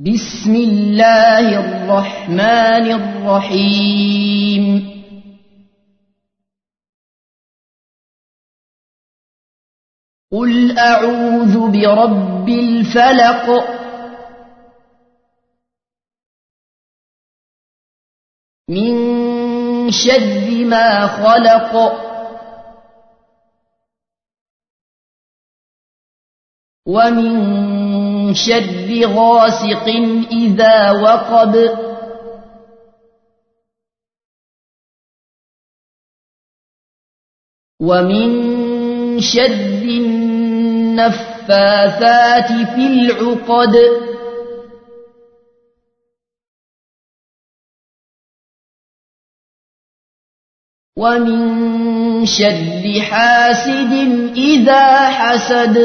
بسم الله الرحمن الرحيم. قل أعوذ برب الفلق. من شر ما خلق. ومن شر غاسق إذا وقب. ومن شر النفاثات في العقد. ومن شر حاسد إذا حسد.